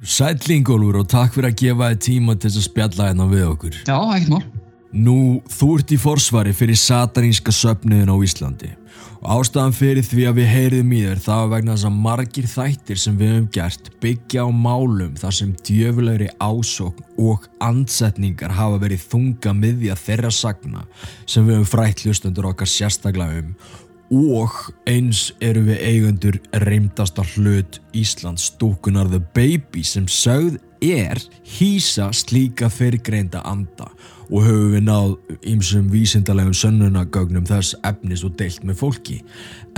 Sætlingólfur og takk fyrir að gefa þið tíma til þess að spjalla hérna við okkur. Já, ekkert mál. Nú, þú ert í forsvari fyrir sataníska söpniðin á Íslandi og ástæðan fyrir því að við heyriðum í þér það var vegna þess að margir þættir sem við höfum gert byggja á málum þar sem djöfulegri ásókn og ansetningar hafa verið þunga miðja þeirra sagna sem við höfum frætt hlustundur okkar sérstaklega um og eins eru við eigundur reymdasta hlut Íslands stúkunar The Baby sem sögð er hýsa slíka fyrirgreinda anda. Og höfum við náð ýmsum vísindalegum sönnunagögnum þess efnis og deilt með fólki.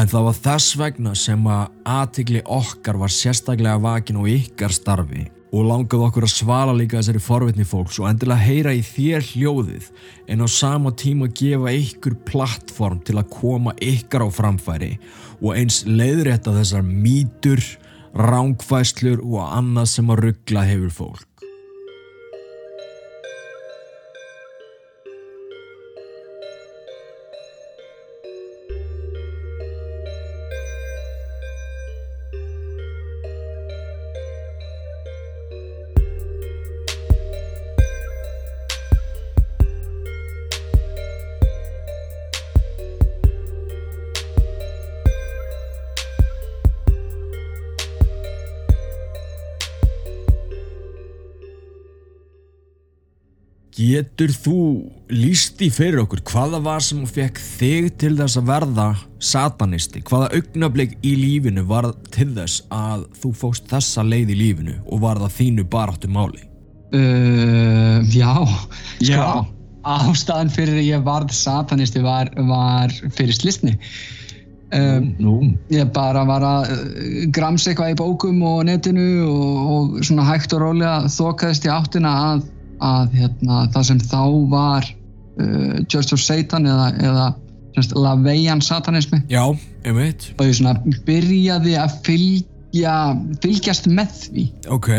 En það var þess vegna sem að aðtikli okkar var sérstaklega vakin og ykkar starfi og langaði okkur að svala líka þessari forvitni fólks og endilega heyra í þér hljóðið en á sama tíma gefa ykkur plattform til að koma ykkar á framfæri og eins leiðrétta þessar mýtur, rángfæslur og annað sem að ruggla hefur fólk. Getur þú líst í fyrir okkur hvaða var sem fekk þig til þess að verða satanisti? Hvaða augnablík í lífinu var til þess að þú fóst þessa leið í lífinu og var það þínu baráttu máli? Uh, já, Já. sko, ástæðan fyrir að ég varð satanisti var, var fyrir slistni. Um, Nú, ég bara var að uh, gramsa eitthvað í bókum og netinu og, og svona hægt og rólega þokaðist í áttina að, að hérna, það sem þá var uh, Church of Satan eða, eða semst, Laveian satanismi. Já, ég svona byrjaði að fylgja, fylgjast með því. Ok,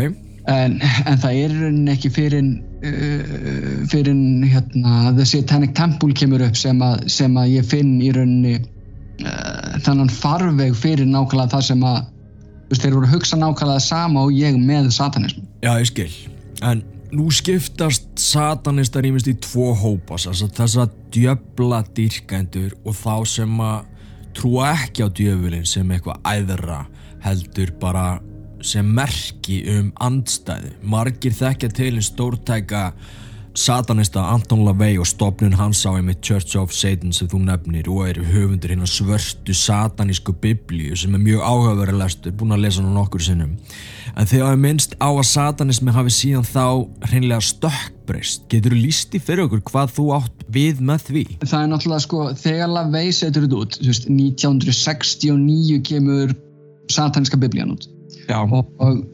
en, en það er ekki fyrir uh, fyrir hérna The Satanic Temple kemur upp sem að, sem að ég finn í rauninni uh, þannan farveg fyrir nákvæmlega það sem að þeir voru að hugsa nákvæmlega sama og ég með satanism já ég skil. En nú skiptast satanistar ímest í tvo hópa, þess að djöbla dýrkendur og þá sem að trúa ekki á djöfulinn sem eitthvað æðra heldur bara sem merki um andstæði. Margir þekkja til einn stórtæka satanista Anton LaVey og stopnun hans á einmitt Church of Satan sem þú nefnir og eru höfundur hérna svörstu satanísku biblíu sem er mjög áhugaverið lestur, búin að lesa hann nokkur sinnum. En þegar við minnst á að satanismi hafi síðan þá hreinlega stökkbreyst, getur þú lísti fyrir okkur hvað þú átt við með því? það er náttúrulega sko, þegar Lavey setur þetta út, þú veist, 1969 kemur sataniska biblían út. Já, og, og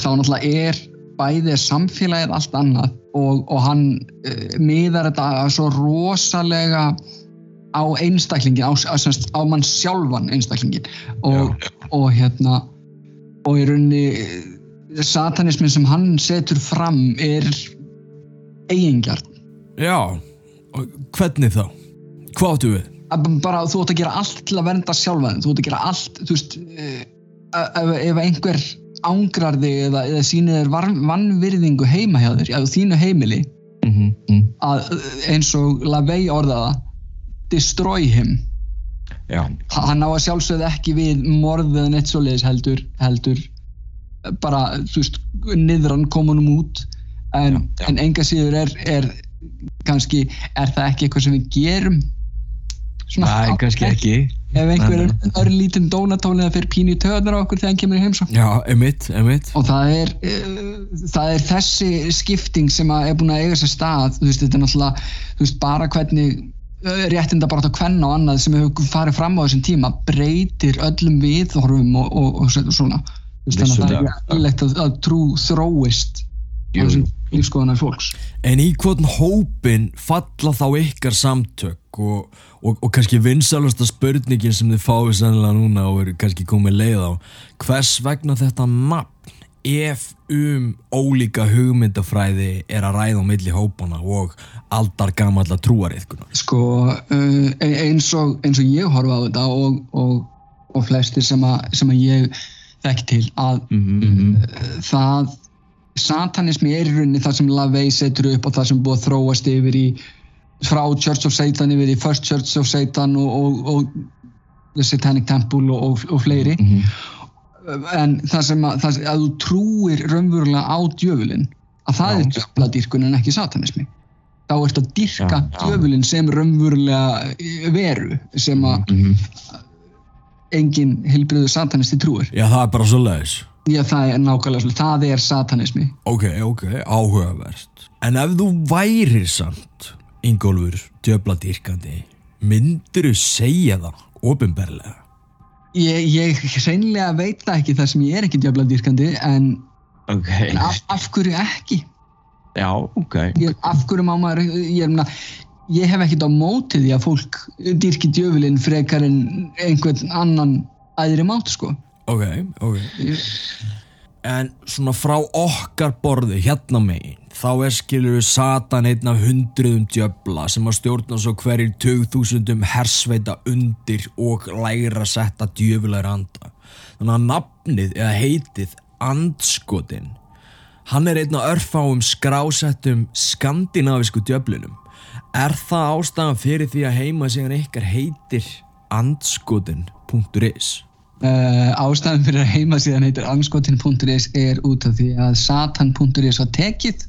þá náttúrulega er bæði samfélagið allt annað og, og hann uh, miðar þetta svo rosalega á einstaklingin, á, á, semst, á mann sjálfan einstaklingin og, og hérna og í rauninni eh, satanismin sem hann setur fram er eigingjarn Já, og hvernig þá? Hvað áttu við? bara þú átt að gera allt til að vernda sjálfa þig þú átt að gera allt þú veist, eh, ef einhver ángrar þig eða, eða sýnir þér van- vannvirðingu heima hjá þér, á þínu heimili mhm, mhm, að eins og Lavey orðaða destroy him. Já, hann á að sjálfsögð ekki við morðið en eitt svoleiðis heldur heldur bara, þú veist, niðran komunum út en, Já, já. en enga síður er, er kannski, er það ekki eitthvað sem við gerum? Næ, kannski ekki ef einhver er örlítinn dónatóni eða fyrir pínu í töðunar á okkur þegar hann kemur í heimsókn. Já, emitt, emitt og það er, uh, það er þessi skipting sem er búin að eiga sér stað. Þú veist, þetta er náttúrulega þú veist, bara hvernig uh, réttinda bara að kvenna og annað sem hefur farið fram á þessum tíma breytir öllum viðhorfum og, og, og svo- svona. Þú veist, þannig að það er Vissulega. eðlilegt að, að trú þróist á þessum lífskoðanar fólks. En í hvern hópin falla þá ykkar samtök? Og, og, og kannski vinsalasta spurningin sem þið fáið sennilega núna og er kannski komið leið á hvers vegna þetta nafn ef um ólíka hugmyndafræði er að ræða á milli hópana og aldar gamalla trúariðkuna sko uh, eins, og, eins og ég horfa á þetta og, og, og flestir sem að, sem að ég þekkt til að Mhm, mhm. það satanismi er í rauninni það sem LaVey setur upp og það sem búið að þróast yfir í frá Church of Satan yfir í First Church of Satan og, og, og The Satanic Temple og, og, og fleiri Mhm. en það sem að, það, að þú trúir raunverulega á djöfulinn að það Já. er djöfladýrkun en ekki satanismi þá ertu að já. djöfulinn sem raunverulega eh, veru sem að Mhm. engin hilbriðu satanisti trúir Já, það er bara svo leiðis. Já, það er nákvæmlega svo, það er satanismi Ok, ok, áhugavert. En ef þú værir samt, Ingólfur, djöbladýrkandi, myndir þú segja það ofinberlega? Ég, ég hreinlega veit það ekki þar sem ég er ekki djöfladýrkandi en, Ok, en af, af hverju ekki? já, ok. Ég, af hverju má maður, ég, er meina, ég hef ekkert á móti því að fólk dýrki djöfulinn frekar en einhvern annan æðri mátt sko. Ok, ok. En svona frá okkar borði hérna megin, þá er skilur Satan einn af hundruðum djöbla sem að stjórna svo hverjir tugþúsundum hersveita undir og læra setta djöfulegur anda. Þannig að nafnið eða heitið andskotin, hann er einn af örfáum skrásettum skandinavisku djöflunum. Er það ástæðan fyrir því að heima síðan ykkar heitir andskotin.is? Uh, ástæðan fyrir að heimasíðan heitir anskotin.is er út af því að satan.is var tekið.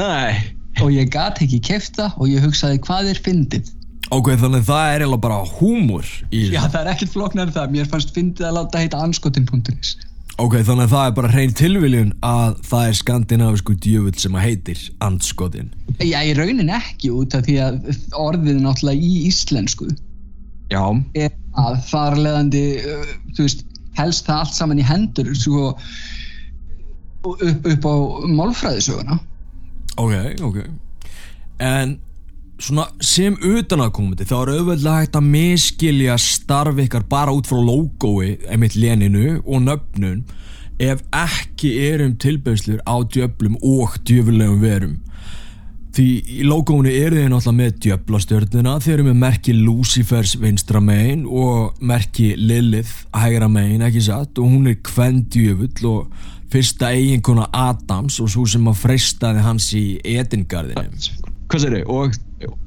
Nei, og ég gat ekki kefta og ég hugsaði hvað er fyndið? Ok, þannig að það er eiginlega bara húmor í Já, það er ekkert flóknar það, mér fannst fyndið að láta heita anskotin.is Ok, þannig að það er bara hrein tilviljun að það er skandinavisku djöfull sem að heitir andskotin. Já, í raunin ekki út af því að orðið náttúrulega í íslensku. Já, er að þar leðandi uh, þú veist, helst það allt saman í hendur sko, upp, upp á málfræðisöguna Ok, ok. En svona sem utanakomandi þá er auðveldlega hægt að miskilja starf ykkar bara út frá logói, einmitt léninu og nöfnun ef ekki erum tilbyrslur á djöflum og djöfulegum verum. Því í logóinu eru þið náttúrulega með djöflastjörnuna, þið eru með merki Lucifers vinstra megin og merki Lilith hægra megin, ekki satt, og hún er kvendjöfull og fyrsta eiginkona Adams og svo sem að freystaði hans í Edingarðinu hvað sér þið? Og,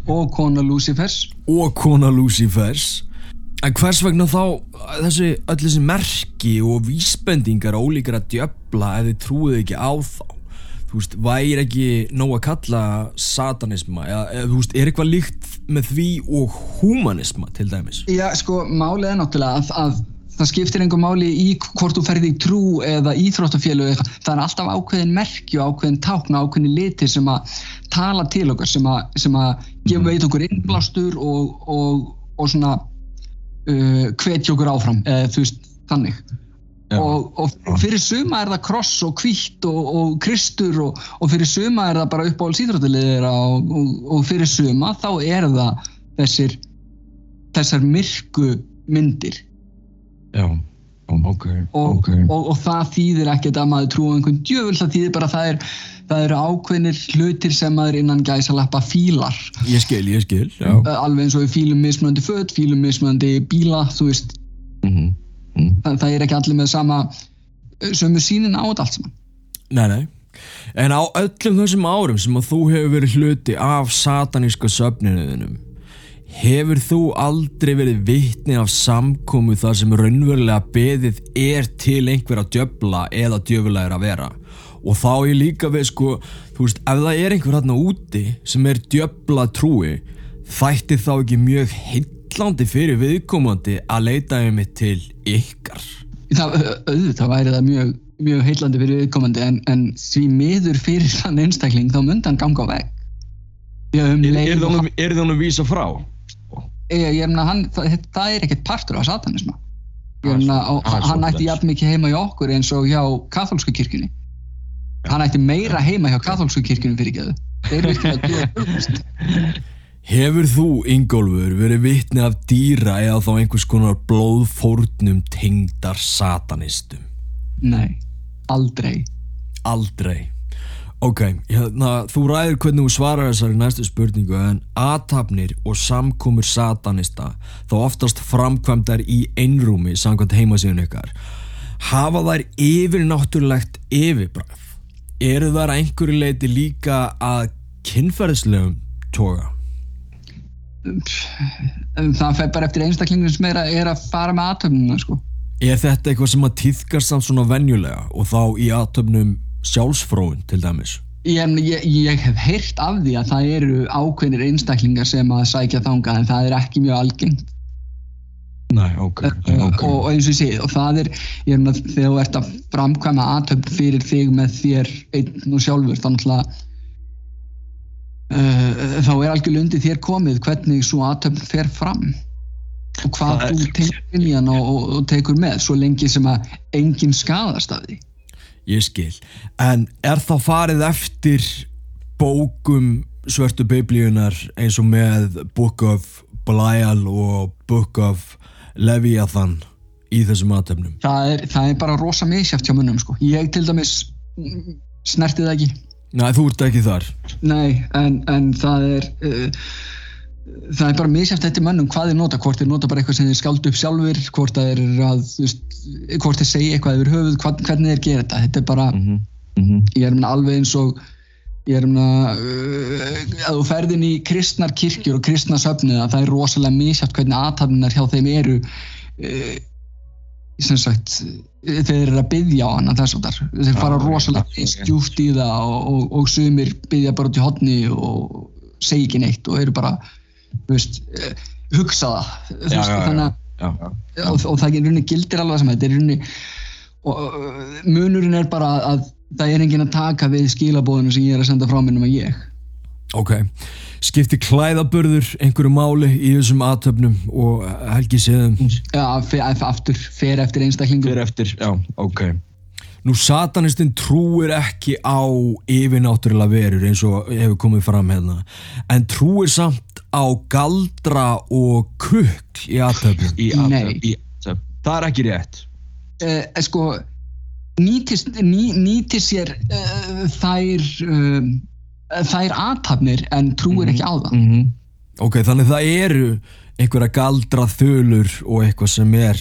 og kona Lucifers og kona Lucifers. En hvers vegna þá þessi, öll þessi merki og vísbendingar ólíkara djöfla ef þið trúið ekki á þá? Þú veist, væri ekki nóg að kalla satanisma eða, eða þú veist, er eitthvað líkt með því og humanisma til dæmis? Já, sko, málið er náttúrulega að, að það skiptir einhver máli í hvort þú ferði í trú eða íþróttafélag eða það er alltaf ákveðin merki og ákveðin tákna, ákveðin litir sem að tala til okkar, sem að, sem að gefa veit okkur innblástur og, og, og svona uh, hvetja okkur áfram, eða þú veist, þannig og, og fyrir suma er það kross og hvítt og, og kristur og, og fyrir suma er það bara uppáhald síþróttaliðir og, og, og fyrir suma þá er það þessir þessar myrku myndir. Já, ok, og, ok. og, og það þýðir ekkert að maður trúi á einhvern djöful, það þýðir bara að það er það eru ákveðnir hlutir sem maður innan gæsa lappa fílar. Ég skil, ég skil, já. Alveg eins og við fílum mismunandi föt, fílum mismunandi bíla, þú veist. Mhm, mhm. það, það er ekki allir með sama sömu sínin á þetta allt saman Nei, nei. En á öllum þessum árum sem að þú hefur verið hluti af sataníska söfninuðinum, hefur þú aldrei verið vitni af samkomu þar sem raunverulega beðið er til einhver að djöfla eða djöfulegur að vera? Og þá ég líka við sko, þú veist, ef það er einhver hérna úti sem er djöfla trúi, þætti þá ekki mjög heillandi fyrir viðkomandi að leita um mig til ykkar? það, auðvitað væri það mjög, mjög heillandi fyrir viðkomandi en, en því miður fyrir þann einstakling þá myndi hann ganga á veg um Er, er það er það að vísa frá? ég, ég meina hann, það, það er ekkert partur af satanisma ég og, ah, hann ætti jafn mikið heima hjá okkur eins og hjá katholsku kirkjunni hann ætti meira heima hjá katholsku kirkjunni fyrir ekki þeir virkilega fullt. Hefur þú, Ingólfur, verið vitni af dýra eða þá einhvers konar blóðfórnum tengdar satanistum? nei, aldrei Aldrei. Ok, hérna, þú ræður hvernig þú svarar þessari næstu spurningu en aðtapnir og samkomur satanista þá oftast framkvæmdar í einrúmi samkvæmt heimasíðun ykkar hafa þær yfirnáttúrulegt yfirbræð eru þær einhverju leiti líka að kynferðislegum toga það fer bara eftir einstaklingum sem er að, er að fara með aðtöfnuna sko. er þetta eitthvað sem að týðkast samt svona venjulega og þá í aðtöfnum sjálfsfróun til dæmis ég, ég, ég hef heyrt af því að það eru ákveðnir einstaklingar sem að sækja þanga en það er ekki mjög algengt Nei, ok, uh, ok. og, og eins og ég segi og það er, ég er með þegar þú ert að framkvæma aðtöfn fyrir þig með þér einn og sjálfur náttúrulega uh, þá er algjörlega undir þér komið hvernig svo aðtöfn fer fram og hvað Það þú tekur í hann og, og, tekur með svo lengi sem að enginn skadast af því Ég skil. En er þá farið eftir bókum svörtu biblíunar eins og með Book of Belial og Book of Leviathan í þessum aðtöfnum? það er, það er bara rosa misjáft hjá munnum sko. ég til dæmis snerti það ekki Nei, þú ert ekki þar. Nei, en, en það er uh, það er bara misjæft eftir mönnum hvað þeir nota, hvort þeir nota bara eitthvað sem þeir skáldu upp sjálfur, hvort það er að veist, hvort þeir segja eitthvað yfir höfuð hvað, hvernig þeir gera þetta, þetta er bara Mhm, mhm. ég er meina alveg eins og ég er meina uh, að þú ferðin í kristnar kirkjur og kristnar söfnið það er rosalega misjæft hvernig aðtafninar hjá þeim eru uh, sem sagt þeir eru að byggja á hana þess að þar. Þeir fara Já, rosalega stjúft í það og, og, og sumir byggja bara út í hotni og segja ekki neitt og eru bara veist, eh, hugsa það. Já, veist, já, þannig að Já, og, og það er rauninni gildir alveg sem þetta er rauninni og munurinn er bara að það er enginn að taka við skilabóðinu sem ég er að senda frá mér um að ég Ok. Skipti klæðaburður einhverju máli í þessum aðtöfnum og helgi séðum. Já, aftur, fer eftir einstaklingum Fyrir eftir, já, ok. Nú satanistinn trúir ekki á yfirnáttúrulega verur eins og hefur komið fram hérna en trúir samt á galdra og kukl í aðtöfnum. Í Nei. í athöfn. Það er ekki rétt. uh, sko nýtist, ný, nýtist sér uh, þær um, þær aðtapnir en trúir ekki á það Mhm. Ok, þannig það eru einhverja galdra þölur og eitthvað sem er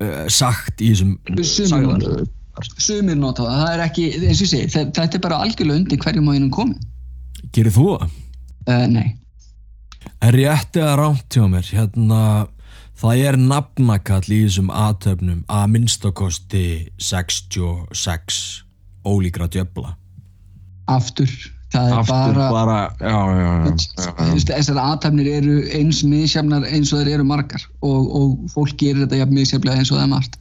uh, sagt í þessum það. sumir nota það, það er ekki, eins og ég þe- þetta er bara algjörlega undir hverjum á einum komin Gerir þú það? uh, nei, En rétt eða rámt hjá mér, hérna, það er nafnakall í þessum aðtöfnum að minnstakosti 66 ólíkra djöfla. aftur það er Aftur bara, bara, já, já, já, þessar aðtapnir eru eins misjafnar eins og þeir eru margar og, og fólk gerir þetta jafn misjaflega eins og það er margt.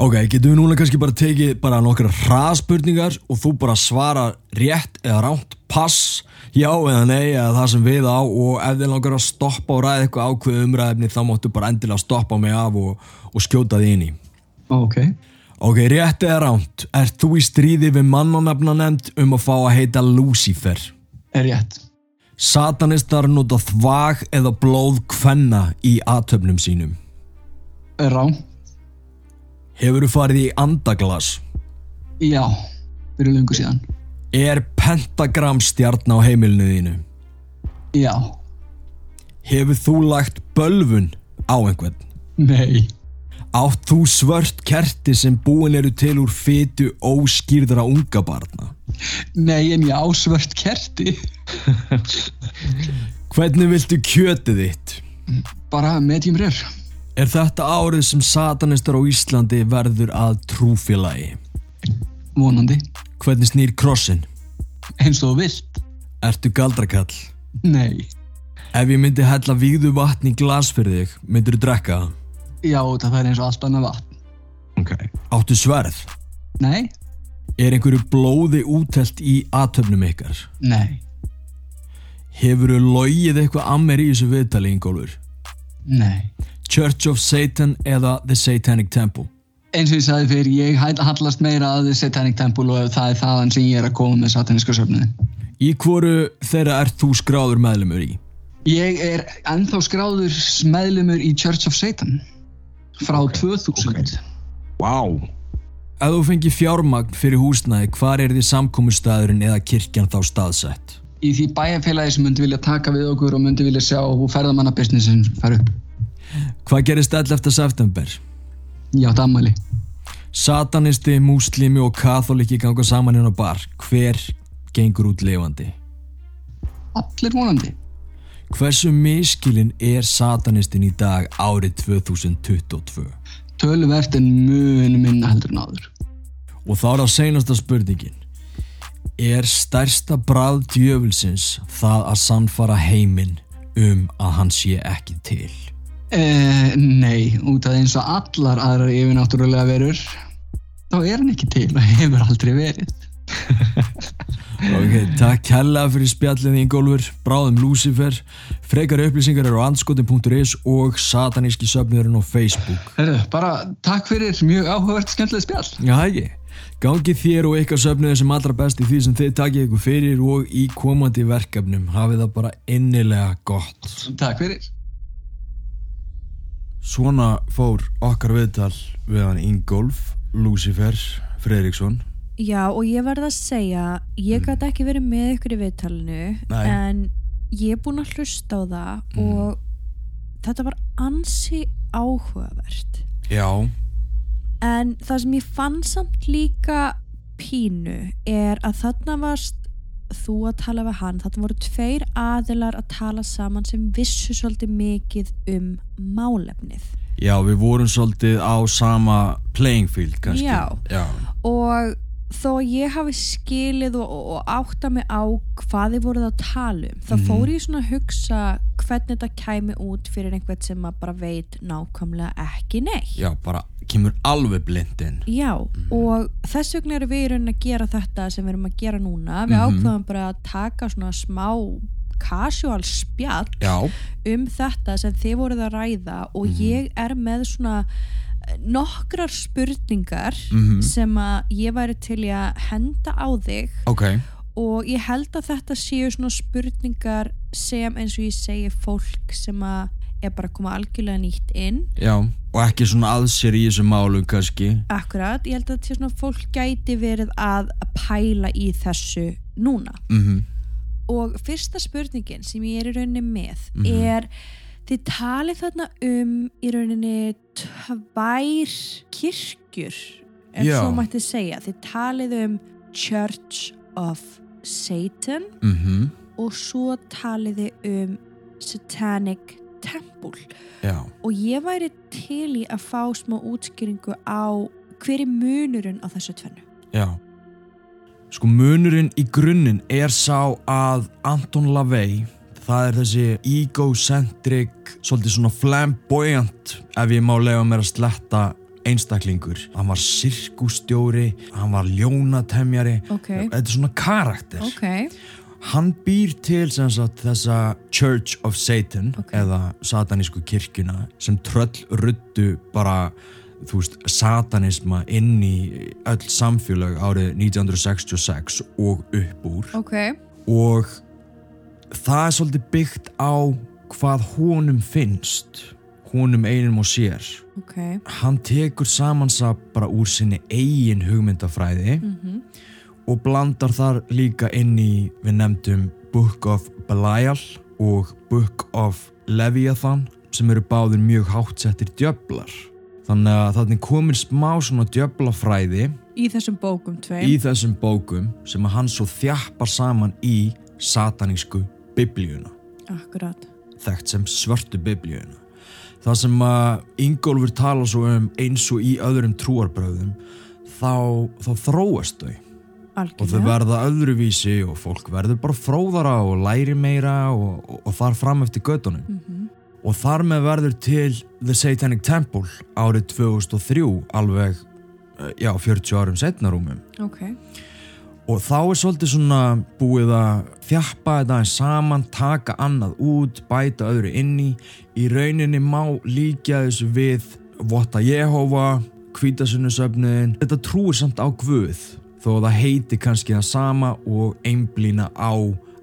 Ok, getum við núna kannski bara tekið bara nokkra hraðspurningar og þú bara svara rétt eða rámt, pass, já eða nei eða það sem við á og ef þið langar að stoppa og ræða eitthvað ákveð umræðefni þá máttu bara endilega stoppa mig af og, og skjóta því inn í. ok, Ok, rétt eða rámt, ert þú í stríði við mannanafna nefnd um að fá að heita Lucifer? er rétt Satanistar nota þvag eða blóð kvenna í aðtöfnum sínum. rá, Hefur þú farið í andaglas? já fyrir lungu síðan, Er pentagram stjarn á heimilinu þínu? já Hefur þú lagt bölvun á einhvern? nei, Átt þú svört kerti sem búin eru til úr fytu óskýrðra unga barna? nei en ég á svört kerti Hvernig viltu kjötið þitt? bara medium rare Er þetta árið sem satanistar á Íslandi verður að trúfélagi? vonandi, Hvernig snýr krossin? eins og vilt Ertu galdrakall? nei, Ef ég myndi hella víðu vatn í glas fyrir þig, myndir þú drekka það? Já það er eins og allt annað vatn Ok. Áttu sverð? nei, Er einhverju blóði útelt í aðtöfnum ykkar? nei, Hefur þú logið eitthvað að mér í þessu viðtali, Ingólfur? nei Church of Satan eða The Satanic Temple? eins og ég sagði fyrir, ég hallast meira að The Satanic Temple og það er þaðan sem ég er að koma með sataníska söfniðin Í hvoru þeirra ert þú skráður meðlumur í? Ég er ennþá skráður meðlumur í Church of Satan frá 2000 Vá. Ef þú fengi fjármagn fyrir húsnæði, hvar er því samkomustæðurinn eða kirkjan þá staðsett? í því bæjarfélagi sem myndi vilja taka við okkur og myndi vilja sjá ferðamannabusinessin fara upp Hvað gerist 11. september? Já, dammæli Satanisti, múslimi og katholiki ganga saman inn á bar. Hver gengur út lifandi? allir vonandi Hversu miskilinn er satanistin í dag árið 2022? töluvert en mun minna heldur en áður Og þá er það seinasta spurningin. Er stærsta bræð djöfulsins það að sannfara heiminn um að hann sé ekki til? Eh, nei, út af eins og allar aðrar yfirnáttúrulega verur þá er hann ekki til og hefur aldrei verið Ok, takk hella fyrir spjallið í Ingólfur, bráðum Lucifer, frekar upplýsingar eru á anskotin.is og sataníski söfniðurinn á Facebook. Herru, bara takk fyrir mjög áhugavert skemmtileg spjall Já, ekki. Gangi þér og ykkar söfniður sem allra best í því sem þið takið ykkur fyrir og í komandi verkefnum. Hafið það bara innilega gott. Takk fyrir Svona fór okkar viðtal við hann Ingólf Lucifer Fredriksson. Já og ég verð að segja ég gæti ekki verið með ykkur í viðtalinu Nei. en ég er búin að hlusta á það Mm. og þetta var ansi áhugavert Já. en það sem ég fann samt líka pínu er að þarna varst þú að tala við hann, þarna voru tveir aðilar að tala saman sem vissu svolítið mikið um málefnið Já, við vorum svolítið á sama playing field kannski. Já. Já. og þó að ég hafi skilið og, og, og átta mig á hvað þið voruð að tala um þá Mhm. fór ég svona að hugsa hvernig þetta kæmi út fyrir einhvern sem að bara veit nákvæmlega ekki neitt Já, bara kemur alveg blindin. Já, og þess vegna erum við í raunin að gera þetta sem við erum að gera núna við Mhm. ákveðum bara að taka svona smá casual spjall Já. um þetta sem þið voruð að ræða og Mhm. ég er með svona nokkrar spurningar Mhm. sem að ég væri til að henda á þig Ok. og ég held að þetta séu svona spurningar sem eins og ég segi fólk sem að er bara að koma algjörlega nýtt inn Já. Og ekki svona aðsér í þessum málum kannski. akkurat, ég held að þetta sé svona fólk gæti verið að pæla í þessu núna Mhm. og fyrsta spurningin sem ég er í rauninni með Mhm. er þið talið þarna um í rauninni tvær kirkjur ef Já. svo mætti segja þið talið um Church of Satan Mhm. og svo talið þið um Satanic Temple Já. og ég væri til í að fá smá útskýringu á hver er munurinn á þessu tvennu Já. Sko munurinn í grunninn er sá að Anton LaVey það er þessi egocentric svolítið svona flamboyant ef ég má lega mér að sletta einstaklingur. Hann var sirkustjóri, hann var ljónatemjari ok, þetta er svona karakter. ok Hann býr til sagt þessa Church of Satan Ok. eða satanísku kirkjuna sem tröll ruddu bara veist, satanisma inn í öll samfélag árið 1966 og upp úr ok, og það er svolítið byggt á hvað honum finnst honum einum og sér. Ok. Hann tekur samansap bara úr sinni eigin hugmyndafræði mhm. og blandar þar líka inn í við nefndum Book of Belial og Book of Leviathan sem eru báðir mjög hátsettir djöflar. Þannig að þannig komin smá svona djöflafræði í þessum bókum tveim. í þessum bókum sem hann svo þjappar saman í satanísku biblíuna. Akkurat. Þekkt sem svörtu biblíuna. Það sem að Ingólfur tala svo um eins og í öðrum trúarbröðum þá, þá þróast þau. Og þau algjörlega. verða öðruvísi og fólk verður bara fróðara og læri meira og, og, og þar fram eftir göttunum Mhm. og þar með verður til The Satanic Temple árið 2003 alveg, eh, já, 40 árum setna rúmum. Ok, og þá er svolítið svona búið að þjappa þetta saman, taka annað út, bæta öðru inn í. Rauninni má líka þessu við votta Jehova hvítasunusöfniðin þetta trúir samt á Guð þó að það heiti kannski það sama og einblýna á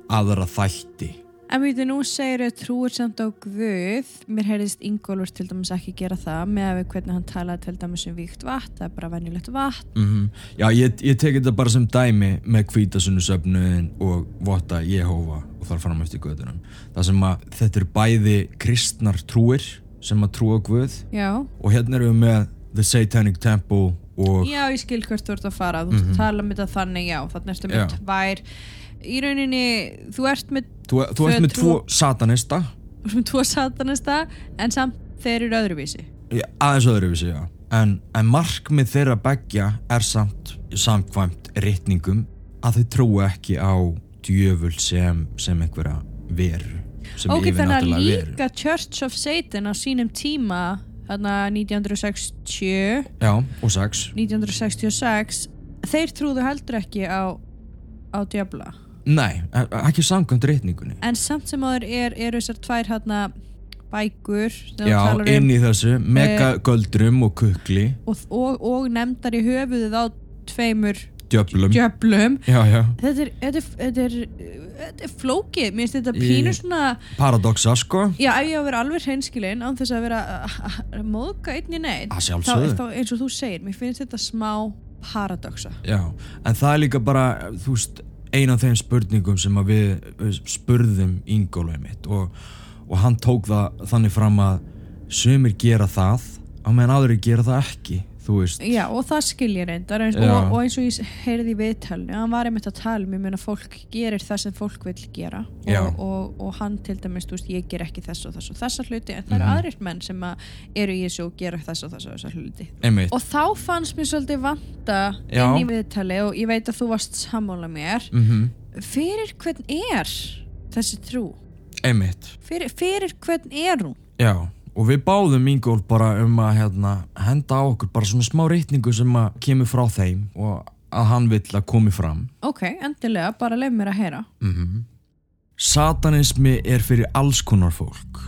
aðra þætti En við nú segir að trúir samt á Guð, mér heyrðist Ingólfur til dæmis ekki gera það með að við hvernig hann talaði til dæmis um víkt vatn, það er bara venjulegt vatn. mm Já, ég, ég tek þetta bara sem dæmi með hvítasunusöfniðin og votta Jehova og þar fram eftir Guðunum það sem að þetta eru bæði kristnar trúir sem að trúa Guð Já, og hérna erum við með The Satanic Temple og Já, ég skil hvert þú ert að fara. Þú Mhm. að tala um þetta þannig, já. Þannig ertu með tvær í rauninni, þú ert með, þú, þú ert með tvo satanista. Þú ert með tvo satanista en samt þeir eru öðruvísi. Já, aðeins öðruvísi, já. En, en markmið þeirra beggja er samt samkvæmt rytningum að þau trúi ekki á djöful sem, sem einhverja veru sem Ok, þannig að yfirnáttúrulega veru. líka Church of Satan á sínum tíma þarna 1960 Já, og sex. 1966 þeir trúðu heldur ekki á á djöfla Nei, ekki samkvæmt rytningunni en samt sem áður er, eru þessar tvær hérna bækur Já, um, inn í þessu, mega göldrum og kukli. og, og, og nefndar í höfuðið á tveimur djöflum. djöflum. Já, já, þetta er, þetta er, þetta er, þetta er flókið. Mér finnst þetta Í- pínu svona paradoxa sko. Já, ef ég á að vera alveg hreinskilin án þess að vera að- að að móðga einn í neitt þá, þá eins og þú segir, mér finnst þetta smá paradoxa. Já, en það er líka bara, þú veist, ein af þeim spurningum sem við, við spurðum Ingólfið mitt og, og hann tók það þannig fram að sumir gera það á meðan aðrir gera það ekki. Já, og það skilja reyndar eins, Já. og, og eins og ég heyrði í viðtalinu hann var einmitt að tala um, ég meina fólk gerir það sem fólk vil gera og, og, og hann til dæmis, þú veist, ég ger ekki þess og þess og þessa hluti, en það eru Mhm. aðrir menn sem að eru í þessu og gera þess og þess og þessa hluti Einmitt, og þá fannst mér svolítið vanta Já. inn í viðtali og ég veit að þú varst sammála mér mm fyrir hvern er þessi trú einmitt, fyrir, fyrir hvern er hún já. Og við báðum Ingólf bara um að hérna, henda á okkur bara svona smá reytningu sem að kemur frá þeim og að hann vill að komi fram. ok, endilega, bara leif mér að heyra Mm Satanismi er fyrir alls konar fólk.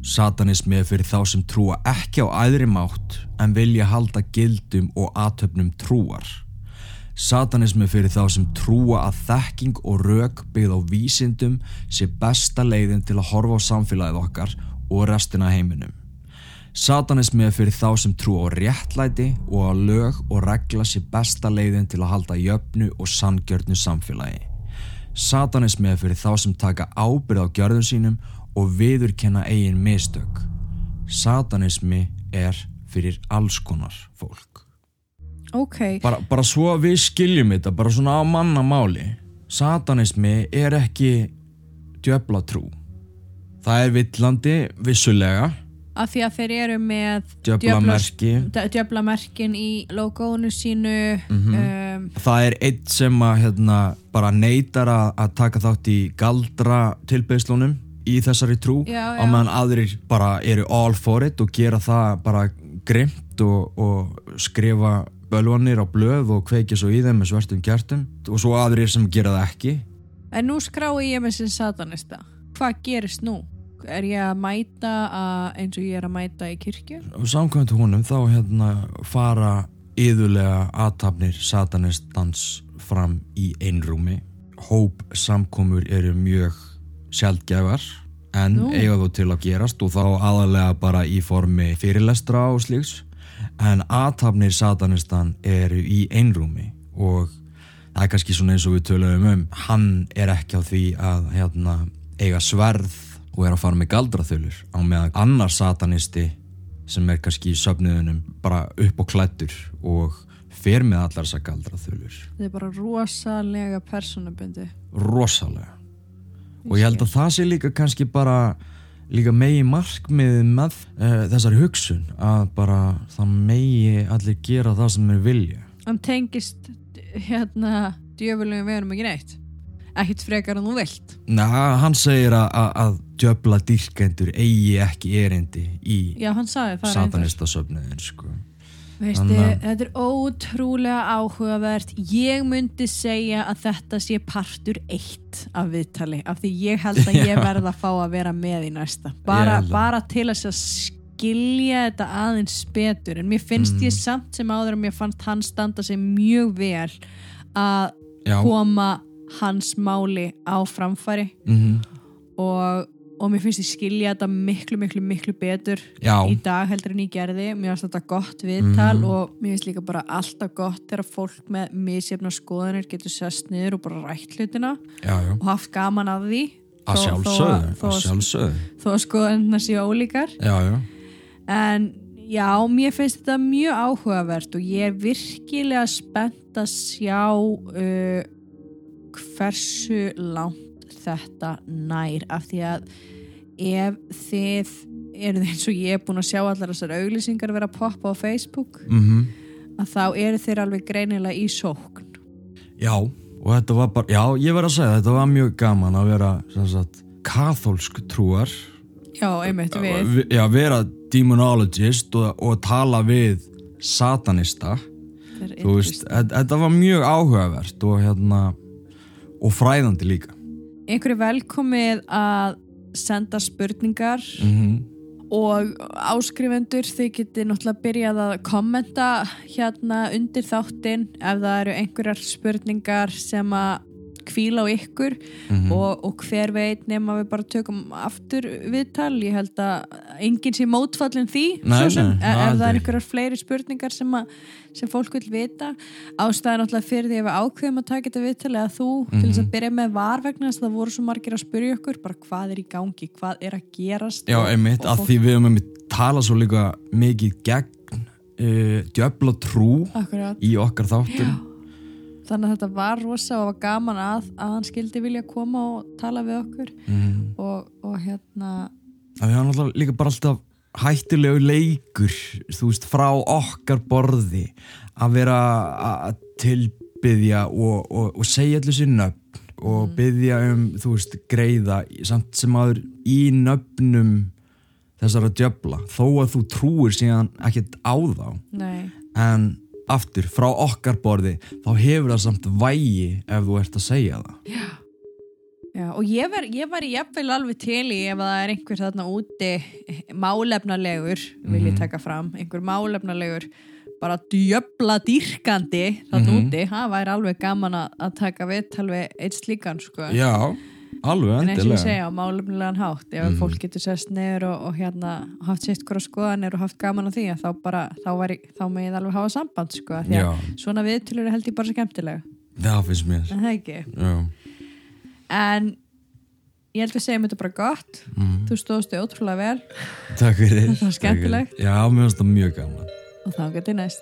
Satanismi er fyrir þá sem trúa ekki á æðri mátt en vilja halda gildum og atöfnum trúar. Satanismi er fyrir þá sem trúa að þekking og rök byggð á vísindum sé besta leiðin til að horfa á samfélagið okkar og restina heiminum. Satanismi er fyrir þá sem trúa á réttlæti og að lög og regla sé besta leiðin til að halda jöfnu og sangjörnu samfélagi. Satanismi er fyrir þá sem taka ábyrð á gjörðum sínum og viðurkenna eigin mistök. Satanismi er fyrir alls konar fólk. ok, Bara, bara svo að við skiljum þetta, bara svona á mannamáli. Satanismi er ekki djöfla trú. Það er villandi, vissulega, af því að þeir eru með djöfla merki. djöflamerkin í logoinu sínu Mhm. um, Það er eitt sem að hérna, bara neytar að, taka þátt í galdra tilbeiðslunum í þessari trú Já, á já. meðan aðrir bara eru all for it og gera það bara grimt og, og skrifa bölvanir á blöð og kveikja svo í þeim með svartum kjartum og svo aðrir sem gera það ekki en nú skrái ég með sem satanista hvað gerist nú? er ég að mæta að, eins og ég er að mæta í kirkju? samkvæmt honum þá hérna fara yðurlega aðtapnir satanistans fram í einrúmi hóp samkomur eru mjög sjaldgæfar en Nú. eiga þó til að gerast og þá aðalega bara í formi fyrirlestra og slíks en aðtapnir satanistan eru í einrúmi og það er kannski svona eins og við töluðum um hann er ekki á því að hérna, eiga sverð og er að fara með galdraþulur á meðan annar satanisti sem er kannski í söfniðunum bara upp og klættur og fer með allar þessar galdraþulur. Þetta er bara rosalega persónubundi rosalega. Og ég held að það sé líka kannski bara líka megi markmið með uh, þessari hugsun að bara það megi allir gera það sem þeir vilja. Hann tengist hérna djöfulegum vegunum ekki neitt ekkert frekar en þú vilt Na, hann segir að, að, að djöfla dyrkendur eigi ekki erindi í já, hann sagði það reyndar. satanista söfniðin sko. Veistu, þetta er ótrúlega áhugavert ég myndi segja að þetta sé partur eitt af viðtali af því ég held að ég verð að fá að vera með í næsta bara, bara til að skilja þetta aðeins betur en mér finnst Mm. ég samt sem áður að mér fannst hann standa sig mjög vel að Já, koma hans máli á framfæri. Mm og, og mér finnst ég skilja þetta miklu, miklu, miklu betur já, í dag heldur en ég gerði. Mér finnst þetta gott viðtal Mhm. og mér finnst líka bara alltaf gott þegar fólk með misjefna skoðanir getur sest niður og bara rætt hlutina já, og haft gaman af því. Að sjálfsögðu, þó að skoðanirna séu ólíkar. Já, já, en Já, mér finnst þetta mjög áhugavert og ég er virkilega spennt að sjá uh, hversu langt þetta nær af því að ef þið eruð eins og ég er búin að sjá allar þessar auglýsingar vera að poppa á Facebook mm að þá eru þeir alveg greinilega í sókn. Já, og þetta var bara, já, ég verð að segja þetta var mjög gaman að vera sagt, kathólsk trúar. Já, einmitt við. Vi- já, vera demonologist og, og tala við satanista. Þú veist, þetta var mjög áhugavert og hérna og fræðandi líka. Einhverju velkomið að senda spurningar mm og áskrifendur þið getið náttúrulega byrjað að kommenta hérna undir þáttinn ef það eru einhverjar spurningar sem að kvíla á ykkur Mhm. og, og hver veit nema við bara tökum aftur viðtal ég held að enginn sé mótfallin því Nei, sem, nei, ef, ef það aldrei. er einhverjar fleiri spurningar sem, að, sem fólk vil vita ástæðan náttúrulega fyrir því ef við ákveðum að taka þetta viðtal eða þú til þess Mhm. að byrja með var vegna þess að það voru svo margir að spyrja ykkur bara hvað er í gangi, hvað er að gerast Já, einmitt, að því við höfum einmitt talað svo líka mikið gegn uh, djöfla trú Akkurat. í okkar þáttum þannig að þetta var rosa og var gaman að, að hann skildi vilja koma og tala við okkur. Mm. og, og hérna Það er náttúrulega líka bara alltaf hættulegu leikur, þú veist, frá okkar borði að vera að tilbyðja og, og, og segja allir sér nöfn og byðja um, þú veist, greiða samt sem aður í nöfnum þessara djöfla þó að þú trúir síðan ekkert á þá. Nei, en aftur, frá okkar borði þá hefur það samt vægi ef þú ert að segja það já, og ég var, ég var jafnvel alveg til í ef það er einhver þarna úti málefnalegur vil ég Mhm. taka fram, einhver málefnalegur bara djöfla dýrkandi þarna Mhm. úti, það væri alveg gaman að, að taka viðtal við eitt slíkan sko. Já, alveg en eins og ég endilega. segja á málefnilegan hátt ef Mhm. fólk getur sest neður og, og hérna haft sitt hvora skoðanir og haft gaman á því að þá bara, þá, væri, þá megið alveg hafa samband sko, því að Já, svona viðtölur er held ég bara skemmtilega það finnst mér. En það ekki, Já, en ég held við segjum þetta bara gott. Mm. þú stóðstu ótrúlega vel. Takk fyrir. Þetta var skemmtilegt. Já, mér finnst það mjög gaman. Og þá getur næst